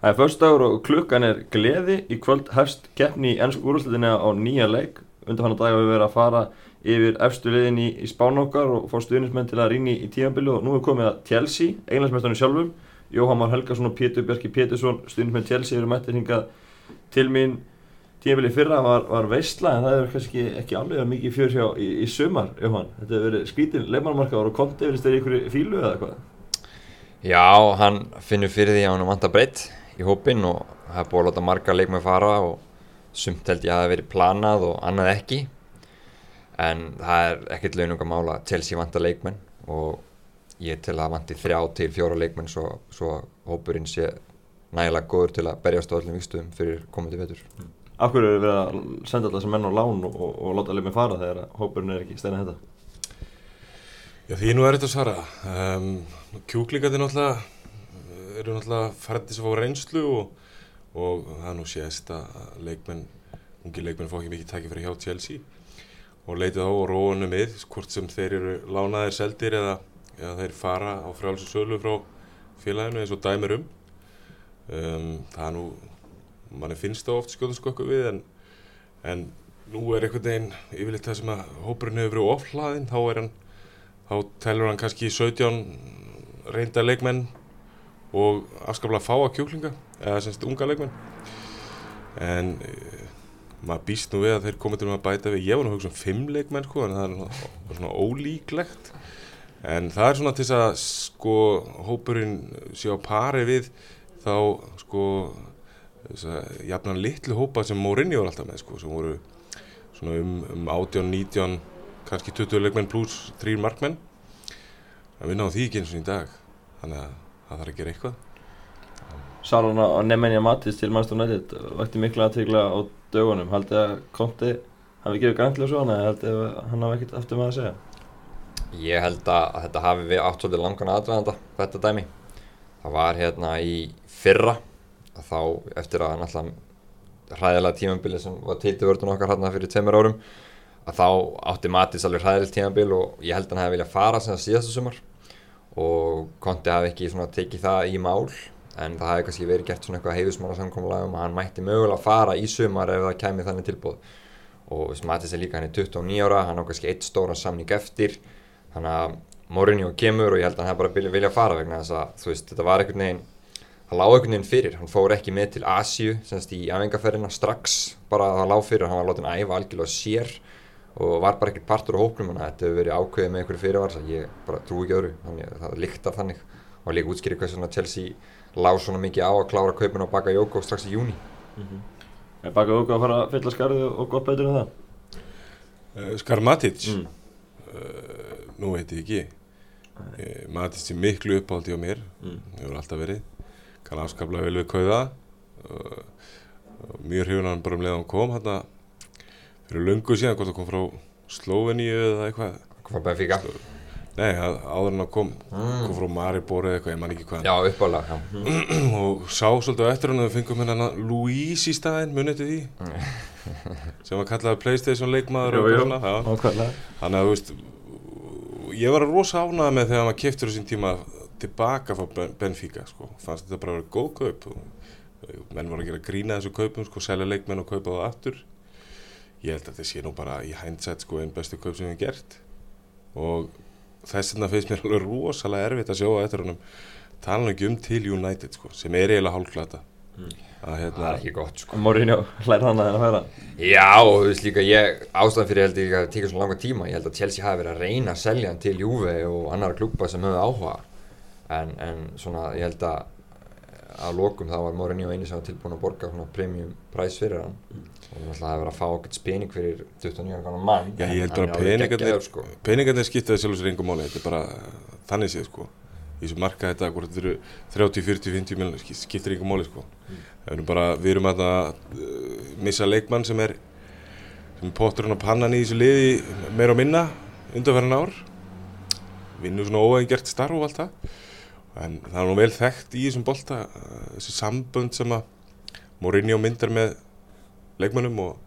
Það er förstagur og klukkan er gleði. Í kvöld hefst keppni í ennsku úrúslutinni á nýja leik. Undan hann að dag við verið að fara yfir efstu liðin í, í spán okkar og fá stuðnismenn til að rýna í tímanbili og nú er komið að Chelsea, englandsmestarinn sjálfum. Jóhann Már Helgason og Pétur Björki Pétursson, stuðnismenn Chelsea eru mættir hingað til mín tímanbili fyrra var, var veistla en það hefur kannski ekki alveg mikið fjör hjá í, í sumar, Jóhann. Þetta hefur verið skrítin leifmannmarkaður og konti yfir þeirri ykkur fílu eða hvað? Já, hann finnur fyrir því að hann vantar breytt í hópin og það er búið að láta marga leikmenn fara og sumt held ég að það hefði verið planað og annað ekki en það er ekkert laununga mála að Chelsea vantar leikmenn og ég til að vanti þrjá til fjóra leikmenn svo, svo hópurinn sé nægilega góður til að berjast á öllum vikstuðum fyrir komandi vetur. Af hverju eru verið að senda alltaf þessum menn á lán og, og, og láta leikmenn fara þegar hópurinn er ekki steinað þetta? Já því nú er þetta að svara. Um, Kjúklingandi náttúrulega eru náttúrulega færðis að fá reynslu og, og það er nú sést að leikmenn, ungi leikmenn fá ekki mikið tækifæri hjá Chelsea og leitið á og róunum við hvort sem þeir eru lánaðir seldir eða, eða þeir fara á frjálsum sölu frá félaginu eins og dæmir um. um það er nú, manni finnst það oft skjóðanskokku við en, en nú er einhvern veginn yfirleitt það sem að hópurinn hefur verið oflaðinn, þá er hann, þá telur hann kannski 17 reynda leikmenn og afskaplega fáa kjúklinga eða semst unga leikmenn. En e, maður býst nú við að þeir komið til að bæta við. Ég var nú að hugsa um fimm leikmenn sko en það er svona, ólíklegt. En það er svona til þess að sko hópurinn sé á pari við þá sko að jafnan litlu hópa sem Mourinho var alltaf með sko sem voru svona um, um 18, 19 kannski 20 leikmenn pluss 3 markmenn. En við náðum því ekki eins og í dag. Þannig að það þarf að gera eitthvað. Salon á Nemanja Matis til Manchester United vætti miklu aðtegla á dögunum. Haldið að Conti hafi gefið græntlega svo hana eða haldið að hann hafi ekkert eftir maður að segja? Ég held að þetta hafi við átt svolítið langan aðvæðanda þetta dæmi. Það var hérna í fyrra þá eftir að náttúrulega hræðilega tímambili sem var til til vördun okkar hérna fyrir tveimur árum að þá átti Matis alveg hræðileg tímambil og ég held að hann hefði viljað fara sem það síðastu sumar og Conti hafi ekki tekið það í mál en það hefði kannski verið gert svona eitthvað heiðusmála samkómulega um að hann mætti mögulega að fara í sumar ef það kæmi þannig tilbúð og Smatis er líka hann er 29 ára, hann á kannski eitt stóra samning eftir. Þannig að Mourinho kemur og ég held að hann bara vilja fara vegna þess að þú veist þetta var einhvern veginn hann lág einhvern veginn fyrir, hann fór ekki með til Asju semst í æfingarferðina strax bara það lág fyrir, hann var látið að æfa algjörlega sér og var bara ekkert partur á hóknum þannig að þetta hefur verið ákveðið með einhverju fyrirvar þannig að ég bara trú ekki öðru þannig að það líktar þannig og líka útskýrið hvað svona Chelsea lág svona mikið á að klára kaupin og baka Jóko strax í júni mm -hmm. Er baka Jóko að fara að fylla skarðið og gott betur en það? Uh, Skar Matic? Mm. Uh, nú veit ég ekki uh, Matic er miklu uppáldi á mér mm. hefur alltaf verið kann afskaplega vel við kauða mjög hrjúin hann bara um leið á hann kom hann að fyrir lungu síðan hvort það kom frá Sloveníu eða eitthvað. Kom frá Benfica. Nei, áður en að kom mm. kom frá Maribor eða eitthvað, ég man ekki hvað. Já, uppálega og sá svolítið eftir hann að við fengum hérna Louise í staðin, munið til því? Sem var kallað Playstation leikmaður og svona þannig að þú veist ég var rosa ánað með þegar maður keftur þessum tíma tilbaka frá Benfica sko. fannst þetta bara að vera góð kaup og menn voru að gera grína þessu kaupum sko, selja leikmenn og kaupa það aftur ég held að þetta sé nú bara í hindsight sko einn bestu kaup sem við hefum gert. Og þess vegna finnst mér alveg rosalega erfitt að sjóa eftir honum. Tala ekki um til United sko sem er eiginlega hálfklata mm. að hérna það er ekki gott sko. Mourinho hlæði hann að hérna já og þú veist líka ég ástæðan fyrir held ég að það tekja svo langa tíma ég held að Chelsea hafi verið að reyna að selja hann til Juve og annar klúpa sem hefur áhuga. En, en svona ég held að að lokum þá var Mourinho eini sem var tilbúin að borga premium præs fyrir hann. Mm. og það hefði verið að fá okkur spening fyrir 29 kannar mann. Já ég held bara að peningarnir skiptaði sjálf sér engum máli þetta er bara þannig séð sko. Í þessu marka þetta hvort þetta eru 30, 40, 50 miljonar skiptir engum máli sko. Mm. erum bara, við erum að uh, missa leikmann sem er sem er potturinn á pannan í þessu liði meira og minna undanferðan ár. Vinnur svona óægingert starf og allt það en það er nú vel þekkt í þessum bolta uh, þessi sambönd sem að Mourinho myndar með leikmönnum og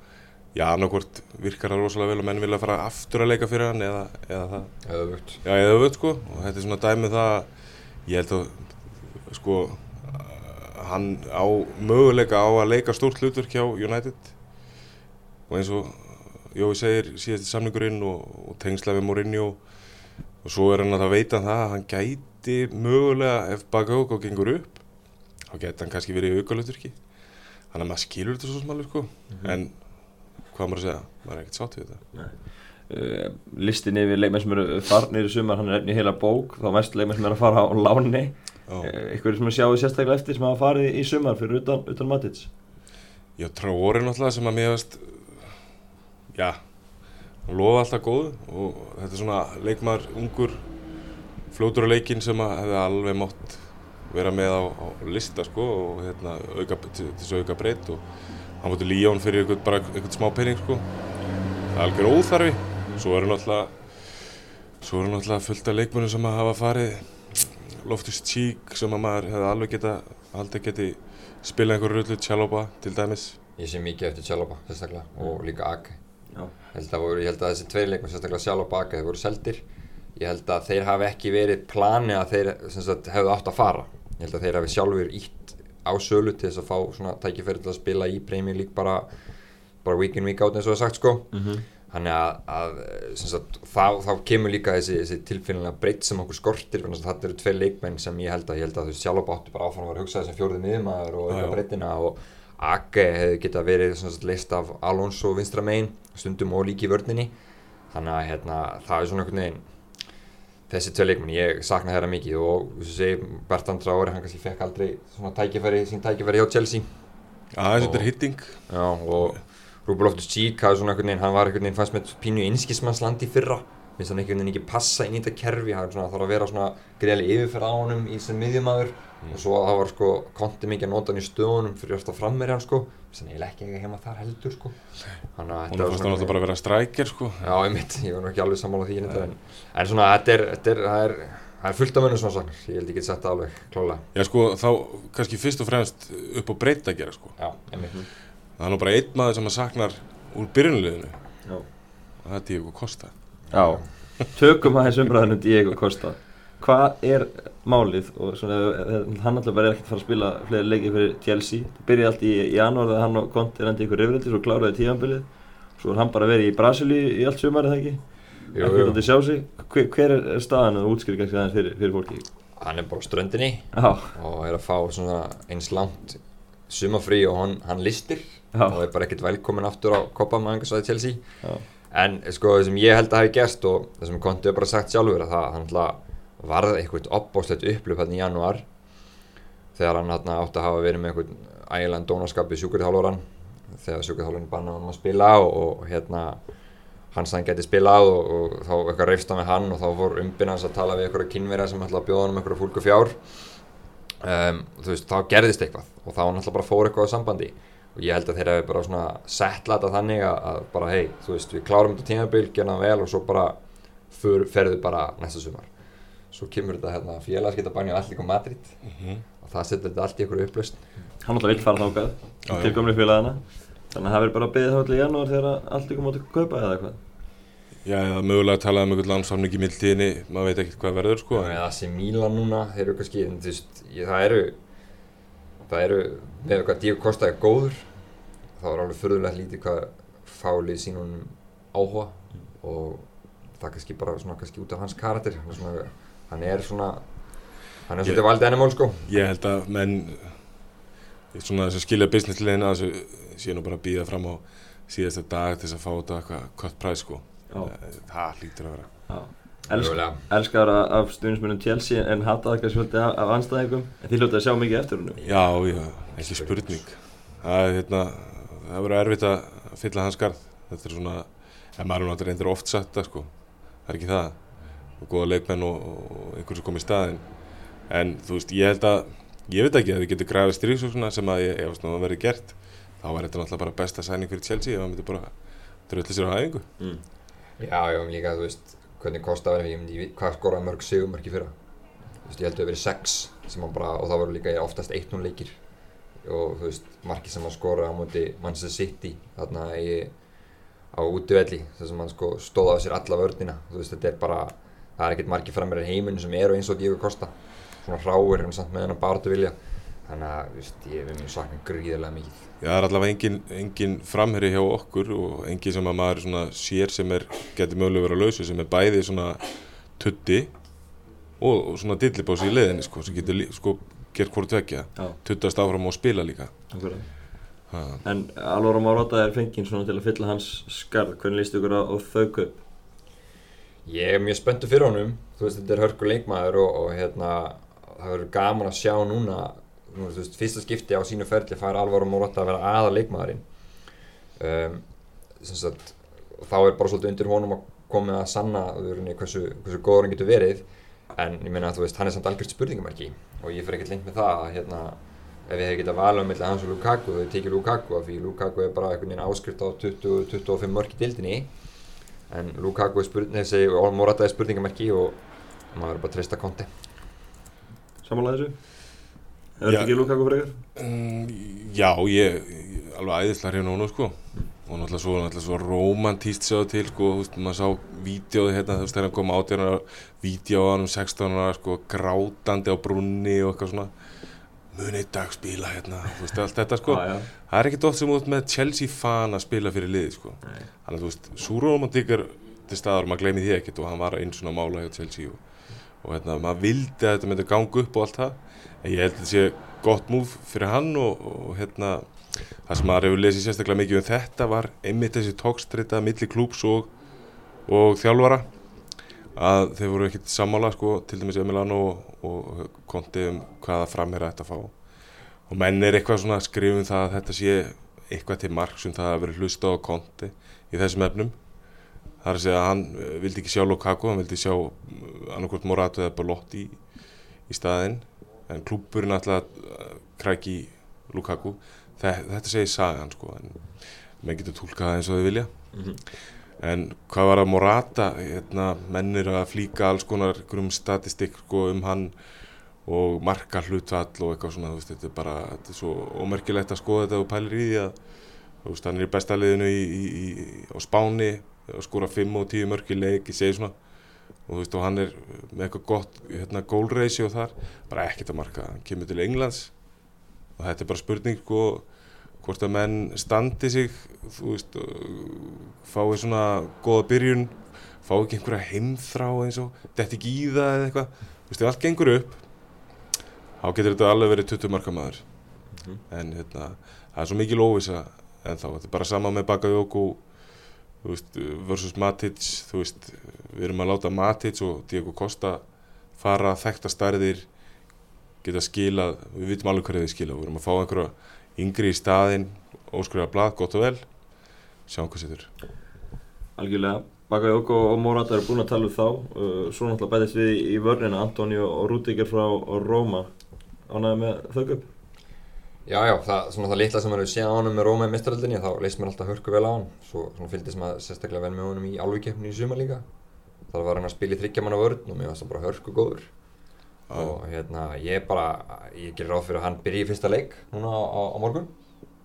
já, annarkvort virkar það rosalega vel og menn vilja fara aftur að leika fyrir hann eða, eða það. Eða völd já, eða völd sko. Og þetta er svona dæmið það ég held að sko hann á möguleika á að leika stórt hlutverk hjá United. Og eins og Jói segir síðast í samningurinn og, og tengsla við Mourinho. Og svo er hann að það veita það að hann gæti mögulega ef Bakayoko gengur upp þá gæti hann kannski verið í auka hlutverki þannig að maður skilur þetta svo smáli sko. En hvað maður að segja, maður er ekkert sátt við þetta. Uh, listin yfir leikmenn sem eru farnir í sumar, hann er efni heila bók þá mest leikmenn sem eru að fara á láni Já. uh, eitthvað sem sjáu sérstaklega eftir sem hafa farið í sumar fyrir utan, utan Matits. Já, Traore náttúrulega sem að mér veist já, hann lofa alltaf góðu og þetta er svona leikmar ungur fljótur á leikinn sem að hefði alveg mátt vera með á, á lista sko og hérna auka, til til þess að auka breytt og hann fóttu Líón fyrir eitthvað, bara eitthvað smá pening sko. Það er algjör óþarfi. Svo eru náttúrulega svo eru náttúrulega fullt af leikmönum sem að hafa farið Loftus Cheek sem að maður hefði alveg geta aldrei geti spilað einhverju rullu Tjálópa til dæmis. Ég sé mikið eftir Sjálópa sérstaklega og líka Ake. Ég held að, voru, ég held að þessi tveir leikmenn, sérstaklega Sjálópa og Ake, þeir voru seldir Ég held að þeir hafi ekki verið plani að þeir sem sagt, hefðu átt að fara. Ég held að þeir hafi sjálfur ítt á sölu til þess að fá svona tækifæri til að spila í Premier League bara, bara week in week out eins og það sagt sko. Þannig að, að sem sagt, þá, þá kemur líka þessi, þessi tilfinnilega breytt sem okkur skortir þetta eru tvei leikmenn sem ég held að ég held að veist sjálf áttu bara áfram að vera að hugsa þessum fjórði miðmaður og já. breytina og Ake hefði geta verið sem sagt, leist af Alonso vinstra megin stundum og líki í vörninni. Þannig að hérna, það er svona einhvern veginn þessi tvei leikmenn, ég sakna þeirra mikið og þú segi Bertrand Traore, hann kannski fekk aldrei svona tækifæri, sín tækifæri hjá Chelsea. Aðeins þetta er hitting. Já, og Rúbel Loftus Cheek hann var einhvern veginn fannst með pínu einskismannslandi fyrra finnst hann einhvern veginn ekki passa inn í þetta kerfi svona, þarf að vera svona greiðlega yfirferð á honum í sem miðjumæður og svo það var sko konti mikið að nota hann í stöðunum fyrir eftir að frammeri hann sko finnst hann eiginlega ekki heima þar heldur sko. Þannig að hún fannst hann alltaf bara að vera strækjar sko. Já, einmitt, ég var nú ekki alveg sammála því en, en svona, þetta er, þetta er, það er, það er fullt af mönnum svona saknar, ég held ég get sett það alveg klálega já sko þá kannski fyrst og fremst upp á breytt að gera sko. Já, einmitt. Það er nú bara einn maður sem að saknar úr byrjunliðinu Já. og það er Diego Costa Já, tökum aðeins umræðinu Diego Costa. Hvað er málið? Og svona, eh, hann alltaf bara er ekkert að fara að spila fleiri leikið fyrir Chelsea. Það byrjaði allt í janúar þegar hann og Conte rendi ykkur rifrildi svo kláraði tíðanbilið Svo er hann bara verið í Brasilíu í allt sumar eða ekki? Ekkert jú. að sjá sig. Hver, hver er staðan og útskýri kannski aðeins fyrir, fyrir fólki? Hann er bara á ströndinni Já, og er að fá svona eins langt sumafrí og hann, hann listir Já. og er bara ekkert velkomin aftur á Copa Mangasvæði Chelsea. Já, en sko það sem ég held að hafi gerst og það sem Conti hefur bara sagt sjálfur að það alltaf varð eitthvað opbóðslegt upplöp hann í janúar. Þegar hann hann átti að hafa verið með eitthvað ægilegan dónaskap í sjúkurþjálfuran þegar sjúkurþjálfurin bannaði hann að spila og, og hérna sagði hann geti spilað og, og þá eitthvað reyfst hann með hann og þá fór umbinn hans að tala við eitthvað kynverja sem ætla að bjóða hann um eitthvað fólku fjár. Um, þú veist, þá gerðist eitthvað og þá hann alltaf bara fór eitthvað á sambandi og ég held að þeir hefur bara svona settla þetta þannig að, að bara hei, þú veist, við klárum þetta tímabil, gerna það vel og svo bara för, ferðu bara næsta sumar. Svo kemur þetta hérna félagskiptabanni á Allík og Madrid og það setur þetta allt í ykkur upplaust hann alltaf vill fara þákað Já, til já. gömlu félagana. Þannig að það verður bara að byggja þá allir í janúar þegar allt ykkur mátu kaupa eða eitthvað. Já eða mögulega að tala um einhvern landsamning í mildtíðinni maður veit ekkert hvað verður sko og með AC Milan núna, þeir eru kannski en, þú veist, ég, það eru það eru, með hvað Díu Kosta er góður þá er alveg furðulegt lítið hvað fálið sínum áhuga og það kannski bara svona kannski út af hans karakter. Hann er svona, hann er svona hann er svolítið valdið animal sko. Ég held að menn svona þess að skilja business liðina þessu sé nú bara að býða fram á síðasta dag til þess að fá þetta eitthvað cut price sko. Já, það hlýtur að vera. Já. Elskar af stuðnismunum Chelsea en hataði kannski svolítið af, af anstæðingum En þið hljótið að sjá mikið eftir húnum já, já, ekki spurning. Það er hérna það verður erfitt að fylla hans garð þetta er svona, en maður er náttúrulega reyndir oft það sko, það er ekki það. Og góða leikmenn og, og einhver sem kom í staðinn. En þú veist, ég held að ég veit ekki að við getum græðið styrjusókna sem að ég, ef það verður gert þá var þetta náttúrulega bara besta sæning fyrir Chelsea ef það myndi bara dröllu sér á hæfingu mm. Já, já, líka, þú veist, hvernig Kosta verið, ég myndi, veit hvað skoraði mörg sigumörk í fyrra. Þú veist, ég held að það verið sex sem hann bara, og það voru líka oftast 1-0 leikir. Og þú veist, markið sem hann skoraði á móti Manchester City, þarna í, á útivelli, þar sem hann sko stóð á sér alla vörnina. Þú veist, þetta er bara, það er ekkert markið frammeir í heiminu sem eru eins og Diego Kosta. Svona hráir, hann samt með hennar barðu vilja. Þannig að veist, ég vil mjög sakna gríðarlega mikið Já, það er allavega engin, engin framherri hjá okkur og engin sem að maður svona sér sem er, getur mögulega verið að lausu sem er bæði svona tutti og, og svona dillibósi í leiðinni sko, sem getur sko gert hvort vekja, tuttast áfram og spila líka. En Alvaro Morata er fenginn svona til að fylla hans skarð. Hvernig líst ykkur á, á þau kaup? Ég er mjög spenntur fyrir honum, þú veist þetta er hörku leikmaður og, og hérna það verður gaman að sjá núna, nú, veist, fyrsta skipti á sínu ferli fær Alvaro Morata að vera aða leikmaðurinn. Um, sem sagt, þá er bara svolítið undir honum að koma að sanna öðrunni, hversu, hversu góður hann getur verið, en ég meina að þú veist, hann er samt algjört spurningamarki og ég fyrir ekkert lengt með það að hérna, ef ég hef getað valið um milli hans og Lukaku, þau tekið Lukaku af því Lukaku er bara einhvern veginn áskrift á 20-25 mörk í dildinni en Lukaku er spurning, og Morata er spurningamerki og maður er bara að treysta konti Samanlega þessu? Er þetta ekki Lukaku frekar? Mm, Já, ég, ég alveg æðislega hérna núna sko. Og náttúrulega svo, náttúrulega svo romantíst sjáðu til sko, þú veist, maður sá vídeoði hérna þú veist, þegar hann kom átjörnar vídeo á hann um 16 ára sko, grátandi á brunni og eitthvað svona. Mun eitt dag spila hérna, þú veist, allt þetta sko. Já, já. það er ekkert oft sem út með Chelsea fan að spila fyrir liði sko. Nei. þannig að þú veist, svo romantík er til staðar, maður gleymi því ekkert og hann var einn svona mála hjá Chelsea og, og hérna, maður vildi að þetta myndi ganga upp og allt það en ég held að þetta sé gott múf fyrir hann og, og hérna það sem maður hefur lesið sérstaklega mikið um þetta var einmitt þessi tókstrita milli klúps og, og þjálfara. Að þeir voru ekkert sammála sko, til dæmis Emiliano og, og konti um hvaða framherra þetta fá. Og menn er eitthvað svona að skrifa um það að þetta sé eitthvað til marks um það að vera hlusta á konti í þessum efnum. Það er að segja að hann eh, vildi ekki sjá Lukaku, hann vildi sjá annarkvort Morata eða Balotti í, í staðinn en klúburinn alltaf kræki Lukaku þetta, þetta segir sagan sko en menn getur tólkað það eins og þau vilja Mhm. en hvað var að Morata hérna, menn eru að flíka alls konar grum statistik sko, um hann og marka hlutvall og eitthvað svona, veist, þetta er bara þetta er svo ómerkilegt að skoða þetta og pælir í því að veist, hann er í besta liðinu í, í, í, á Spáni að skora 5 og 10 mörk í leik, ég segi svona og þú veist, og hann er með eitthvað gott hérna, goal ratio þar, bara ekkert að marka. Hann kemur til Englands og þetta er bara spurning sko hvort að menn standi sig þú veist, fái svona góða byrjun, fá ekki einhverja heimþrá eins og detti ekki í það eða eitthvað, þú veist, ef allt gengur upp þá getur þetta alveg verið 20 marka maður. Mhm. en hérna, það er svo mikil óvisa en þá, þetta er bara sama með Bakayoko þú veist, versus Matic þú veist, við erum að láta Matic og Diego Costa fara þekta stærðir geta skilað, við vitum alveg hverju þið skila við erum að fá einhverja yngri í staðinn óskrifa blað, gott og vel sjáum hvað setur Algjörlega. Bakayoko og Morata eru búin að tala um þá. Uh, Svo náttúrulega bætist við í vörnina Antonio og Rudiger frá Róma. Ánæði með þau kaup? Já, já, það, svona það litla sem maður hefur séð á honum með Róma í mistaröldinni, þá leist mér alltaf hörku vel á hann. Svo fylgdist maður sérstaklega vel með honum í alvíkeppni í suma líka. Það var hann að spila í þryggjamanna vörn og mér varst það bara hörku góður. Og hérna, ég bara, ég gerir ráð fyrir að hann byrji í fyrsta leik núna á, á, á morgun.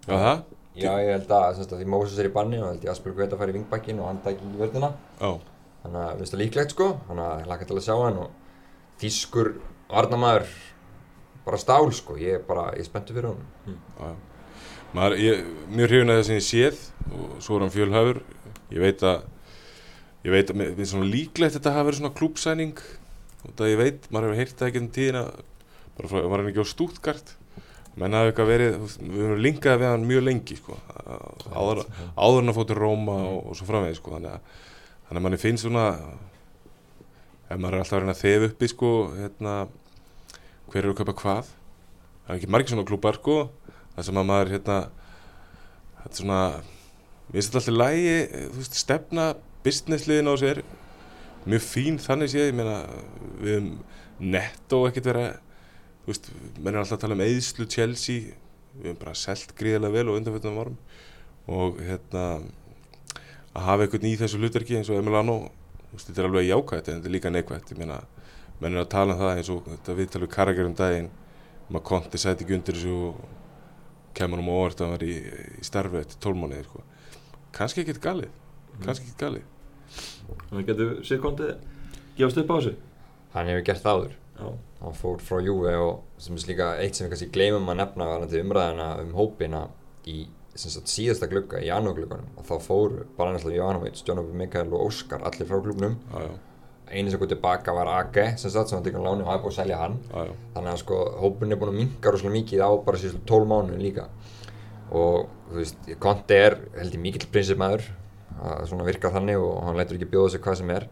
Já, það? Já, ég held að, semst að því Moses er í banni og held ég að Asper Guetta fær í vingbakkin og hann tæki í vörnina. Já, Þannig að bara stál sko, ég er bara, ég er spenntur fyrir honum. já Maður, ég, mjög hrifin að það sem ég séð og svo er hann fjölhafur ég veit að ég veit að mér finnst svona líklegt þetta hafa verið svona klúpsæning og það ég veit, maður hefur heyrt það ekki um tíðina bara frá, var hann ekki á Stuttgart. Menn hafi eitthvað verið, við höfum linkaði við hann mjög lengi sko, áður, áður en að fótið Róma og, og svo framvegið sko, þannig að, þannig að manni finnst svona ef maður er alltaf að reyna að þefa uppi sko, hérna hver eru að kaupa hvað? Það er ekki margir svona klúpar sko. Það sem að maður hérna þetta er svona finnst þetta alltaf lægi, þú veist, stefna businessliðin á sér. Mjög fín þannig séð, ég meina við höfum netto ekkert vera þú veist, menn er alltaf að tala um eðslu Chelsea, við höfum bara selt gríðilega vel og undanfjöldum árum. Og hérna að hafa einhvern í þessu hlutverki eins og Emiliano þú veist, þetta er alveg jákvægt en þetta er líka neikvægt, ég meina menn er að tala um það eins og þetta viðtalið við Karagir um daginn um að Konti sæti ekki undir þessu og kemur um óvart að var í, í starfi eftir tólmániðir sko. kannski ekkert galið kannski ekkert galið Þannig getur sér kontið gefast upp á þessu. Hann hefur gert það áður. Já. hann fór frá Juve og sem er líka eitt sem við kannski gleymum að nefna umræðina um hópina í sagt, síðasta glugga í janúarglugganum og þá fóru bara náttúrulega Jovanovic, Jónabur Mikael og Óskar allir frá klubnum Já, já, eini sem kom tilbaka var Age sem sagt sem hann tekur á láni og hafi búið að selja hann. Já. þannig að sko hópurinn er búin að minka rosalega mikið á bara síðustu 12 mánuðin líka. Og þú veist, Conte er held ég mikill prinsipmaður að svona virka þannig og hann lætur ekki bjóða sig hvað sem er.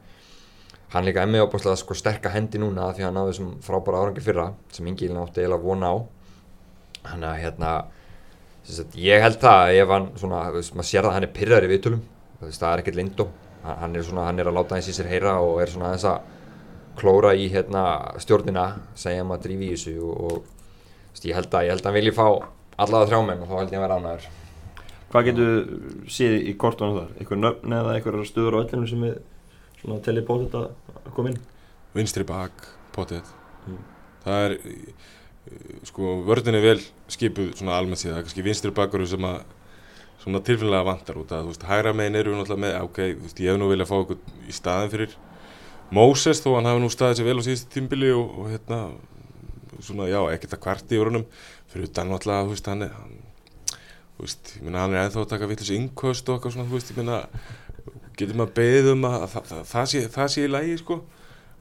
Hann líka emmi ábúrslega sko sterka hendi núna því að hann náði þessum frábæra árangi fyrra sem Ingilin átti eiginlega vona á. Hann að hérna ég held það að ef hann svona, maður sér það að hann er pyrrar í viðtölum það er ekkert lindó hann hann er svona, hann er að láta eins í sér heyra og er svona þess að klóra í hérna stjórnina segja maður að drífi í þessu og, og þú veist, ég held að, ég held að hann vilji fá allavega þrjámenn og þá held ég að vera ánæður Hvað getur séð í kortunum þar? Eitthvað nöfn eða eitthvað stöður á öllinu sem er svona telli bótt að koma inn? Vinstri bak, potið. Mm. Það er, eh, sko, vörðin er vel skipuð svona almennt síðan. Er kannski vinstri bakur sem að svona tilfinnilega vantar út að, þú veist, hægra megin eru náttúrulega með, ok, þú veist, ég hef nú viljað fá okkur í staðin fyrir Moses þó hann hafi nú staðið sér vel á síðustu tímbili og, og hérna, svona, já, ekkert að kvarti yfir honum, fyrir utan náttúrulega, þú veist, hann er, hann, þú veist, ég meina, hann er ennþá að taka vitlis innkost og eitthvað svona, þú veist, ég meina, getur maður beðið um að það, það, það, sé, það sé í lægi, sko,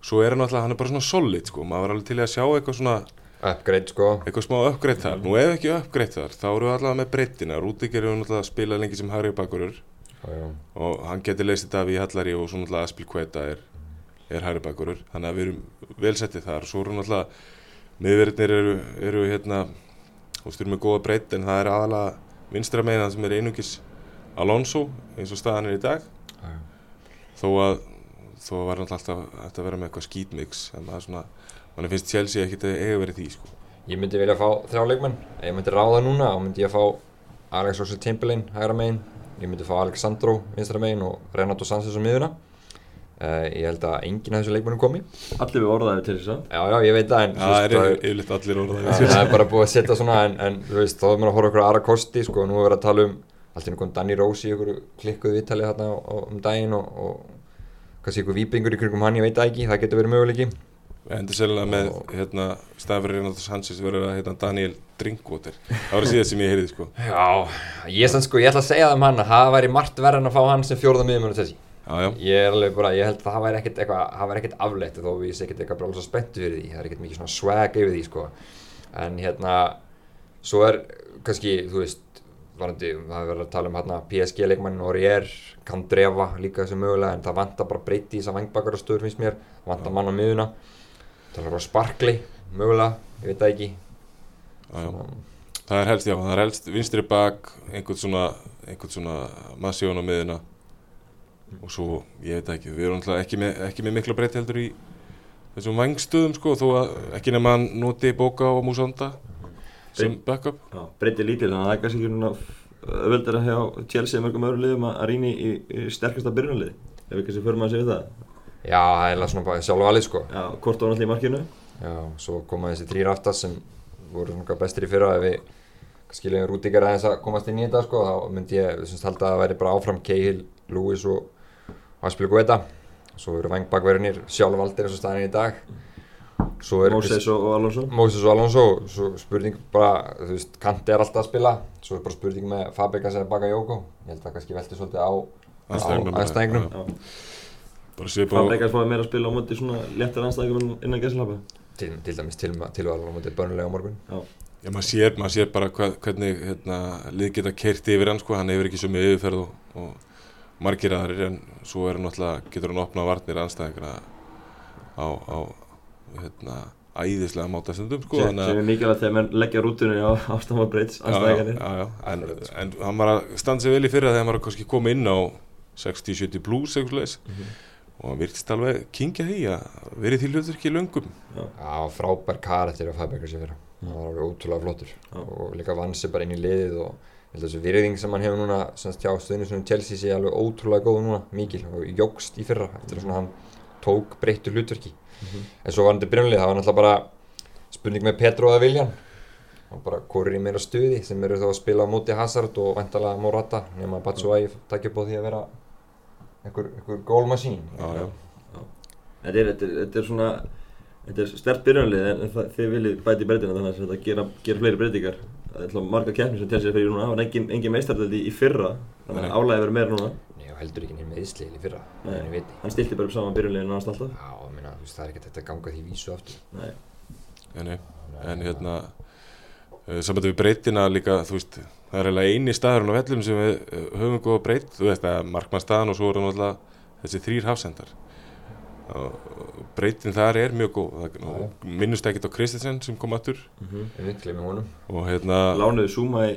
svo er hann náttúrulega, hann er bara svona solid, sko, maður var alveg til í að sjá eitthvað svona, upgrade sko. Eitthvað smá uppgreitt þar, nú ef ekki uppgreitt þar, þá eru við allavega með breyttina, Rúdíker er náttúrulega að spila lengi sem hægri bakurur og hann getur leysið Daví Hallari og svo náttúrulega Aspil Kveta er, er hægri bakurur, þannig að við erum vel settið þar. Og svo eru náttúrulega miðverðinir eru, eru hérna, við erum með góða breytt en það er aðalega vinstra meina sem er einungis Alonso eins og staðan er í dag. Já. þó að þó var náttúrulega alltaf að vera með eitthvað skítmix en það er svona, mann finnst Chelsea ekkert að eiga verið því sko. Ég myndi vilja fá þrjá leikmenn. Ef ég myndi ráða núna þá myndi ég fá Alex Oxlade-Chamberlain hægra megin. Ég myndi fá Alexandro vinstra megin og Renato Sanchez á miðuna uh, ég held að enginn af þessu leikmennum komi. Allir við orðaði til þess að? Já já ég veit það en þú það er yfirleitt allir Já, orðaði það er bara búið að setja svona en, en þú veist, þá er maður að horfa okkur aðra kosti sko, nú er verið að tala um allt einhvern Danny Rose í okkur klikkuðu viðtali þarna á, á, um daginn og, og kannski einhver vípingur í kringum hann, ég veit það ekki, það getur verið möguleiki endur sérlega með hérna, staðfyrir Renato Sanchez verður að hérna, Daniel Drinkwater. Það var síðan sem ég heyrði sko. Já, ég, sann, sko, ég ætla að segja það um hann að það væri margt verð en að fá hann sem fjórða miðjum þessi já, já, Ég er alveg bara, ég held að það væri ekkert eitthvað, það væri ekkert afleitt þó við sé ekkert eitthvað svo spenntu fyrir því, það er ekkert mikið swag yfir því sko. En hérna, svo er kannski, þú veist, varandi, það hefur verið að tala um hérna PSG leikmannin Orier, Kandreva líka þessu mögulega, en það vantar bara breyti í þess að vangbakarstöður finnst mér, vantar mann á miðuna, það er bara sparkli, mögulega, ég veit það ekki. Svona, það er helst, já, það er helst vinstri bak einhvern svona, einhvern svona massjón á miðuna og svo, ég veit ekki, við erum náttúrulega ekki með, ekki með mikla breyti heldur í þessum vangstöðum sko, þó að ekki nema hann noti bóka og músanda sem backup. Já, breytið lítil, þannig að það er kannski ekki núna öðvöldar að hjá Chelsea mörgum öðru liðum að rýna í, í sterkasta byrjunarlið ef við kannski förum að segja það já, það er svona bara sjálf valið sko. Já, hvort var náttúrulega í markinu Já, svo koma þessi þrýr aftast sem voru svona í fyrra ef við skiljum Rúdíkar aðeins að komast inn í þetta sko, þá myndi ég syns, halda að það væri bara áfram Cahill, Lewis og Aspil Guetta svo eru vangbakverðinir sjálfvaldir eins og staðin í dag svo er Moses og, og Alonso Moses og Alonso svo spurning bara, þú veist, Kanti er alltaf að spila svo er bara spurning með Fabregas eða Bakayoko ég held að kannski velti svolítið á Andstæðingnum. Á Fabregas fáið meira að spila á móti svona léttar anstæðingum innan gæslappa til, til dæmis til, tilvæðan á móti börnulega á morgun. Já, Já, maður sér, maður sér bara hva, hvernig hérna, lið geta keirt yfir hann, sko, hann hefur ekki sömu yfirferð og, og margir aðrir en svo er hann náttúrulega, getur hann opnað varnir anstæðingra á, á hérna, æðislega mátastundum, sko, sem, er mikilvægt þegar menn leggja rútunni á ástæðan breyts en, en hann var að standa sig vel í fyrra þegar hann var að koma inn á 60-70 plus, eitthvað leis Mhm. Og hann virtist alveg kingja því að verið því hlutur ekki löngum. Já, frábær karakter af Fabregas í fyrra. Það var alveg ótrúlega flottur. Já. og líka vann sig bara inn í liðið og ég held að þessu virðing sem hann hefur núna semst hjá stuðnisunum Chelsea sé alveg ótrúlega góð núna, mikil og jógst í fyrra eftir að svona hann tók breyttu hlutverki. En svo var hann til byrjunlið, það var náttúrulega bara spurning með Petro eða Viljan og bara er í meira stuði sem eru þá að spila á móti Hazard og vantalega Morata nema að Batshuayi takk upp á því að vera einhver, einhver gólmasín Já, já. Þetta er, þetta, er, þetta er svona Þetta er stert byrjunlið en það, þið viljið bæti breytina þannig að þetta gera, gera fleiri breytingar. Það er alltaf marga keppnir sem er fyrir núna, það var engin, engin meistardeldi í fyrra, þannig að álægi verður meira núna. Nei, og heldur ekki nýjum meðsli í fyrra, Nei. Hann stilti bara upp saman byrjunliðinu náðast alltaf. Já, ég meina, þú veist, það er ekkert að ganga því vísu aftur Nei. En, en hérna, uh, saman við breytina líka, þú veist, það er eiginlega eini staðurinn á vellum sem við uh, höfum góða breyt, þú veist, að markmannstaðan og svo er hann alltaf þessi þrýr hafsendar. Breytin þar er mjög góð, það, og minnust ekkert á Kristensen sem kom glemum honum, og hérna, Lánuðu Zuma í,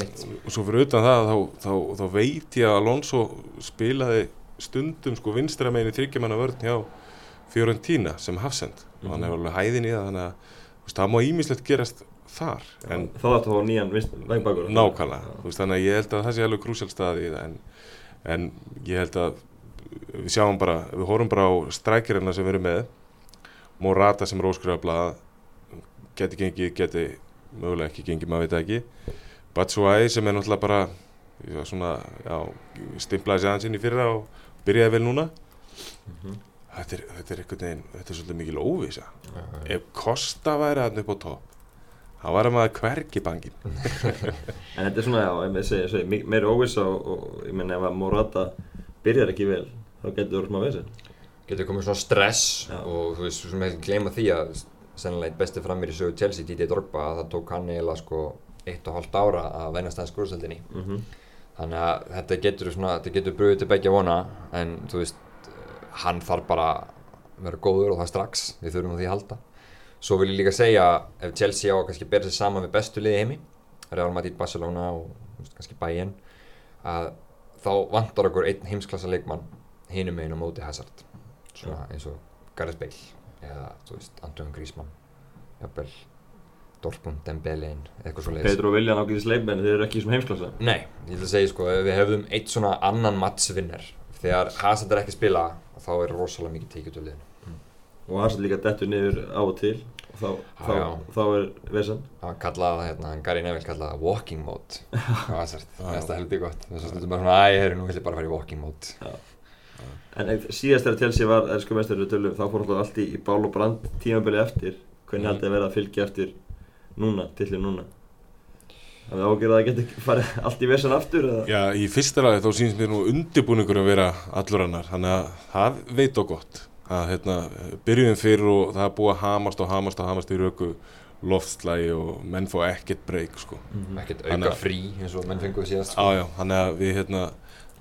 mitt og svo fyrir utan það þá, þá, þá veit ég að Alonso spilaði stundum sko vinstra megin í þryggjamanna vörn hjá Fiorentina sem hafsend. Og hann Mhm. hefur alveg hæðin í það þannig að það má ímislegt gerast þar en Þá ætti að fá nýjan vengbakur. nákvæmlega. Þú veist, þannig að ég held að það sé alveg krúsjál staði í það en, en ég held að við sjáum bara, við horfum bara á strækirina sem við erum með. Morata sem er óskrifablaða geti gengið, geti mögulega ekki gengið, maður veit ekki. Batshuayi sem er náttúrulega bara svona, já, stimplaði inn í fyrra og byrjaði vel núna. Mhm. Þetta er, þetta er einhvern veginn, þetta er svolítið mikil óvisa Já, ef Kosta væri hann upp á topp þá væri maður hvergi bangin En þetta er svona, já, ég með segja, segja me- meiri óvissa og, og ég menna ef að Morata byrjar ekki vel, þá getur það orðið smá vesinn. Getur komið svona stress Já. og þú veist, svo sem ekki gleyma því að sennilega eitt besti framir í sögu Chelsea, Didier Drogba, að það tók hann eiginlega sko eitt og hálft ára að venast aðeins skurðsöldinni. Mm -hmm. Þannig að þetta getur svona, þetta getur bröðið til begja vona, en þú veist, hann þarf bara að vera góður og það strax, við þurfum því að halda. Svo vil ég líka segja, ef Chelsea á að kannski bera sig saman við bestu liði heimi, Real Madrid, Barcelona og kannski Bayern, að þá vantar okkur einn heimsklassa leikmann hinum á móti Hazard. Svona eins og Gareth Bale, eða þú veist, Antoine Griezmann, jafnvel, Dortmund, Dembele, eitthvað svo leiðis. Pedro og Viljan ágæðis leikmenn, þeir eru ekki sem heimsklassa. Nei, ég vil segja sko, ef við hefðum eitt svona annan mattsvinner þegar Hazard er ekki spila þá er rosalega mikið tekið til liðinu. Og Hazard líka dettur niður á og til og þá, Já, þá, já. þá er vesinn. Það kallaði það, hérna, hann Gary Neville kallaði það walking mode Hazard, Já. það er það heldur gott. Þess að stundum bara svona, æ, herru, nú vil ég bara fara í walking mode. En ef- síðast þegar Chelsea var elsku mestur við tölum, þá fór alltaf allt í, í bál og brand tímabili eftir. Hvernig Mm. haldið að vera að fylgja eftir núna, tillir núna? Það er ágjörð að það geti farið allt í vesinn aftur eða? Já, í fyrsta lagi þá sýnst mér nú undirbúningur að vera allur annar, þannig að það veit og gott. Það, hérna, byrjuðum fyrir og það er búið að hamast og hamast og hamast í röku loftslægi og menn fá ekkert breyk, sko. Ekkert Þannig auka að- frí eins og menn fenguðu síðast. Já, já, þannig að við, hérna,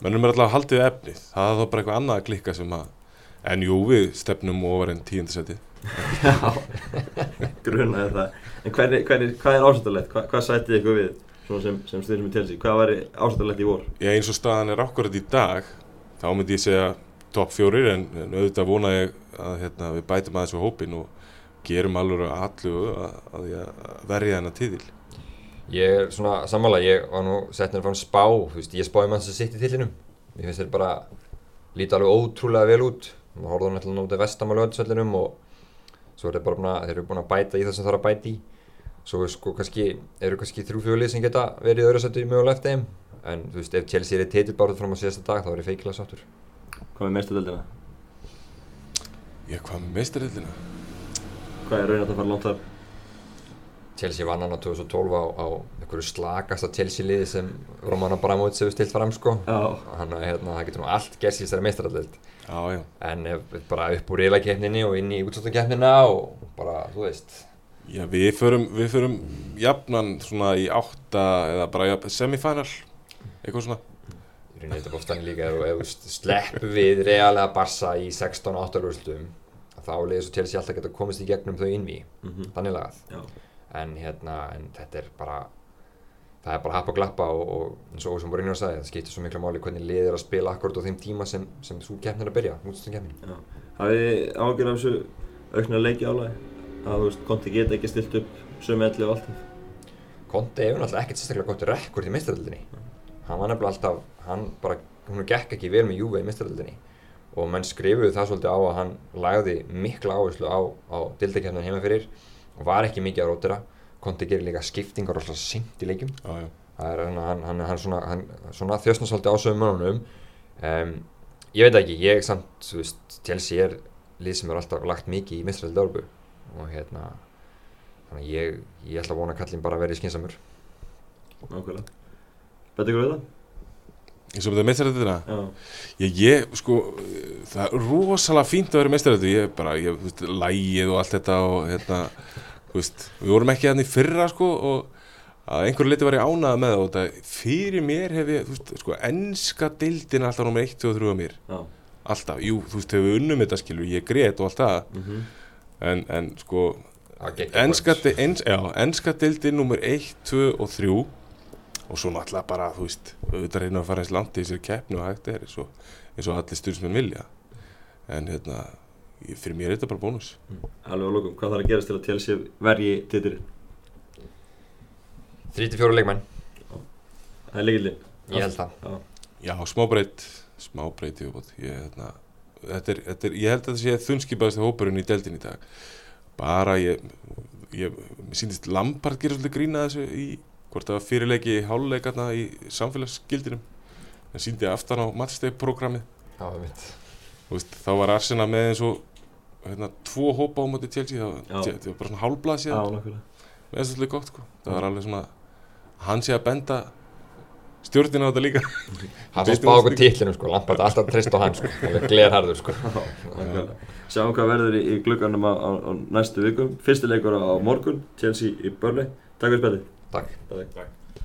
mennum er alltaf haldið við efnið. Það er þá bara eitthvað annað að klikka sem að, en jú, við stefnum ofar en tíundasæti. Já, grunaði það. En hvernig, hvernig, hvað er ásættalegt? Hva, hvað sætið ykkur við svona sem, sem styrnum í Chelsea? Hvað væri ásættalegt í vor? Já, eins og staðan er akkurat í dag, þá myndi ég segja topp fjórir, en, en auðvitað vona ég að hérna, við bætum aðeins við hópin og gerum alveg allu að, að, að verja hennar tíðil. Ég er svona sammála, ég var nú sett nefnir frá spá, þú veist, ég spáði mann sem sitt í tillinum. Mér finnst þeir bara líta alveg ótrúlega vel út. Maður horfði náttúrulega nú til vestam á löðsvellinum og svo er bara þeir eru búin að bæta í það sem þarf að bæta í. Svo er sko kannski, eru kannski þrjú fjólið sem geta verið öðru sættu mögulega eftir þeim. En þú veist, ef Chelsea er í titilbárið fram á síðasta dag, þá er ég feikilega sáttur. Hvað er meistardöldina? Já, hvað með meistarillina? Hvað er raun að það fara langt þar? Chelsea vann hann á 2012 á, á einhverju slagasta Chelsea liði sem Roman Abramovich hefur stilt fram sko. Að hérna, það getur nú allt gerst í þessari meistarallild. Já, já. En bara upp úr reylakeppninni og inn í útsáttakefnina og bara, þú veist, Já, við förum, við förum jafnan svona í átta eða bara jafn, semifinal, eitthvað svona. í rauninni þetta bófstæðin líka, ef, þú sleppur við realega Barca í 16-8 úrslutum, þá leiðir svo Chelsea alltaf geta komist í gegnum þau innví, mhm, þannig lagað. já. En hérna, en þetta er bara, það er bara happ og glappa og, og eins og sem Mourinho sagði, það skiptir svo miklu máli hvernig liðir að spila akkurat á þeim tíma sem, sem þú keppnir að byrja, útsáttakefnin. já. Hafið þið ágjörð af þessu aukna leiki álægi? Að þú veist, Konti geta ekki stilt upp sömu elli og alltaf? Conte hefur náttúrulega ekkert sérstaklega gott rekord í meistaröldinni. Hann var nefnilega alltaf, hann bara, hún gekk ekki vel með Juve í meistaröldinni og menn skrifuðu það svolítið á að hann lagði mikla áherslu á, á dildakefnin heima fyrir og var ekki mikið að rótira. Conte gerir líka skiptingar alltaf sint í leikjum. Já, já. Það er hann, hann, hann, hann svona, hann, svona þjóstna svolítið á sögum mönnunum. Um, ég veit ekki, ég samt, þú veist, Chelsea er lið sem er alltaf lagt mikið í mistraldi Dórbu og hérna þannig að ég, ég ætla að vona að kallin bara verið skinsamur Nákvæmlega Betur ykkur við það? eins og með það meistrættina Já ég, ég, sko, það er rosalega fínt að vera meistrættu ég bara, ég, þú veist, lægið og allt þetta og hérna, veist við vorum ekki í fyrra, sko og að einhverju liti var ég ánað með það og þetta fyrir mér hef ég, þú veist, sko enska deildin er alltaf nummer 1, 2 og 3 á mér. Já. Alltaf, jú, þú veist, hefur við unnum þetta skilur, ég grét og allt það. Mm en, en sko, de, ens, deildin nummer 1, 2 og 3 og svo náttúrulega bara, þú veist auðvitað reyna að fara eins langt í þessari keppni og hægt er eins og, eins og allir stjórnsmenn vilja. En hérna fyrir mér er þetta bara bónus. Alveg á lókum, hvað þarf að gerast til að Chelsea verji titilin? 34 leikmenn, Það er líkildin ég held það. Já. Já, smá breytt smá breytt í uppátt ég, hérna, þetta er, þetta er, ég held að þetta sé þunnskipaðasti hópurinn í deildin í dag. Bara ég, ég mér síndist Lampard gera svolítið grína þessu í hvort það var fyrirleiki í háluleikarna í samfélagsgildinum. Það síndi aftan á Þú veist, þá var Arsenal með eins og hérna, tvo hópa á móti Chelsea það, það var bara svona hálfblað Já, síðan nákvæmlega. Með þess að þetta gott sko. það var alveg svona hann sé að benda stjórnina á þetta líka. Hann svo hvað okkur títlinum sko, Lampard alltaf treyst á hann sko, alveg glerharður sko. Nákvæmlega. Sjáum hvað verður í, í glugganum á, á, á næstu vikum. Fyrsti leikur á, morgun Chelsea í Burnley. Takk fyrir spæði Takk. Takk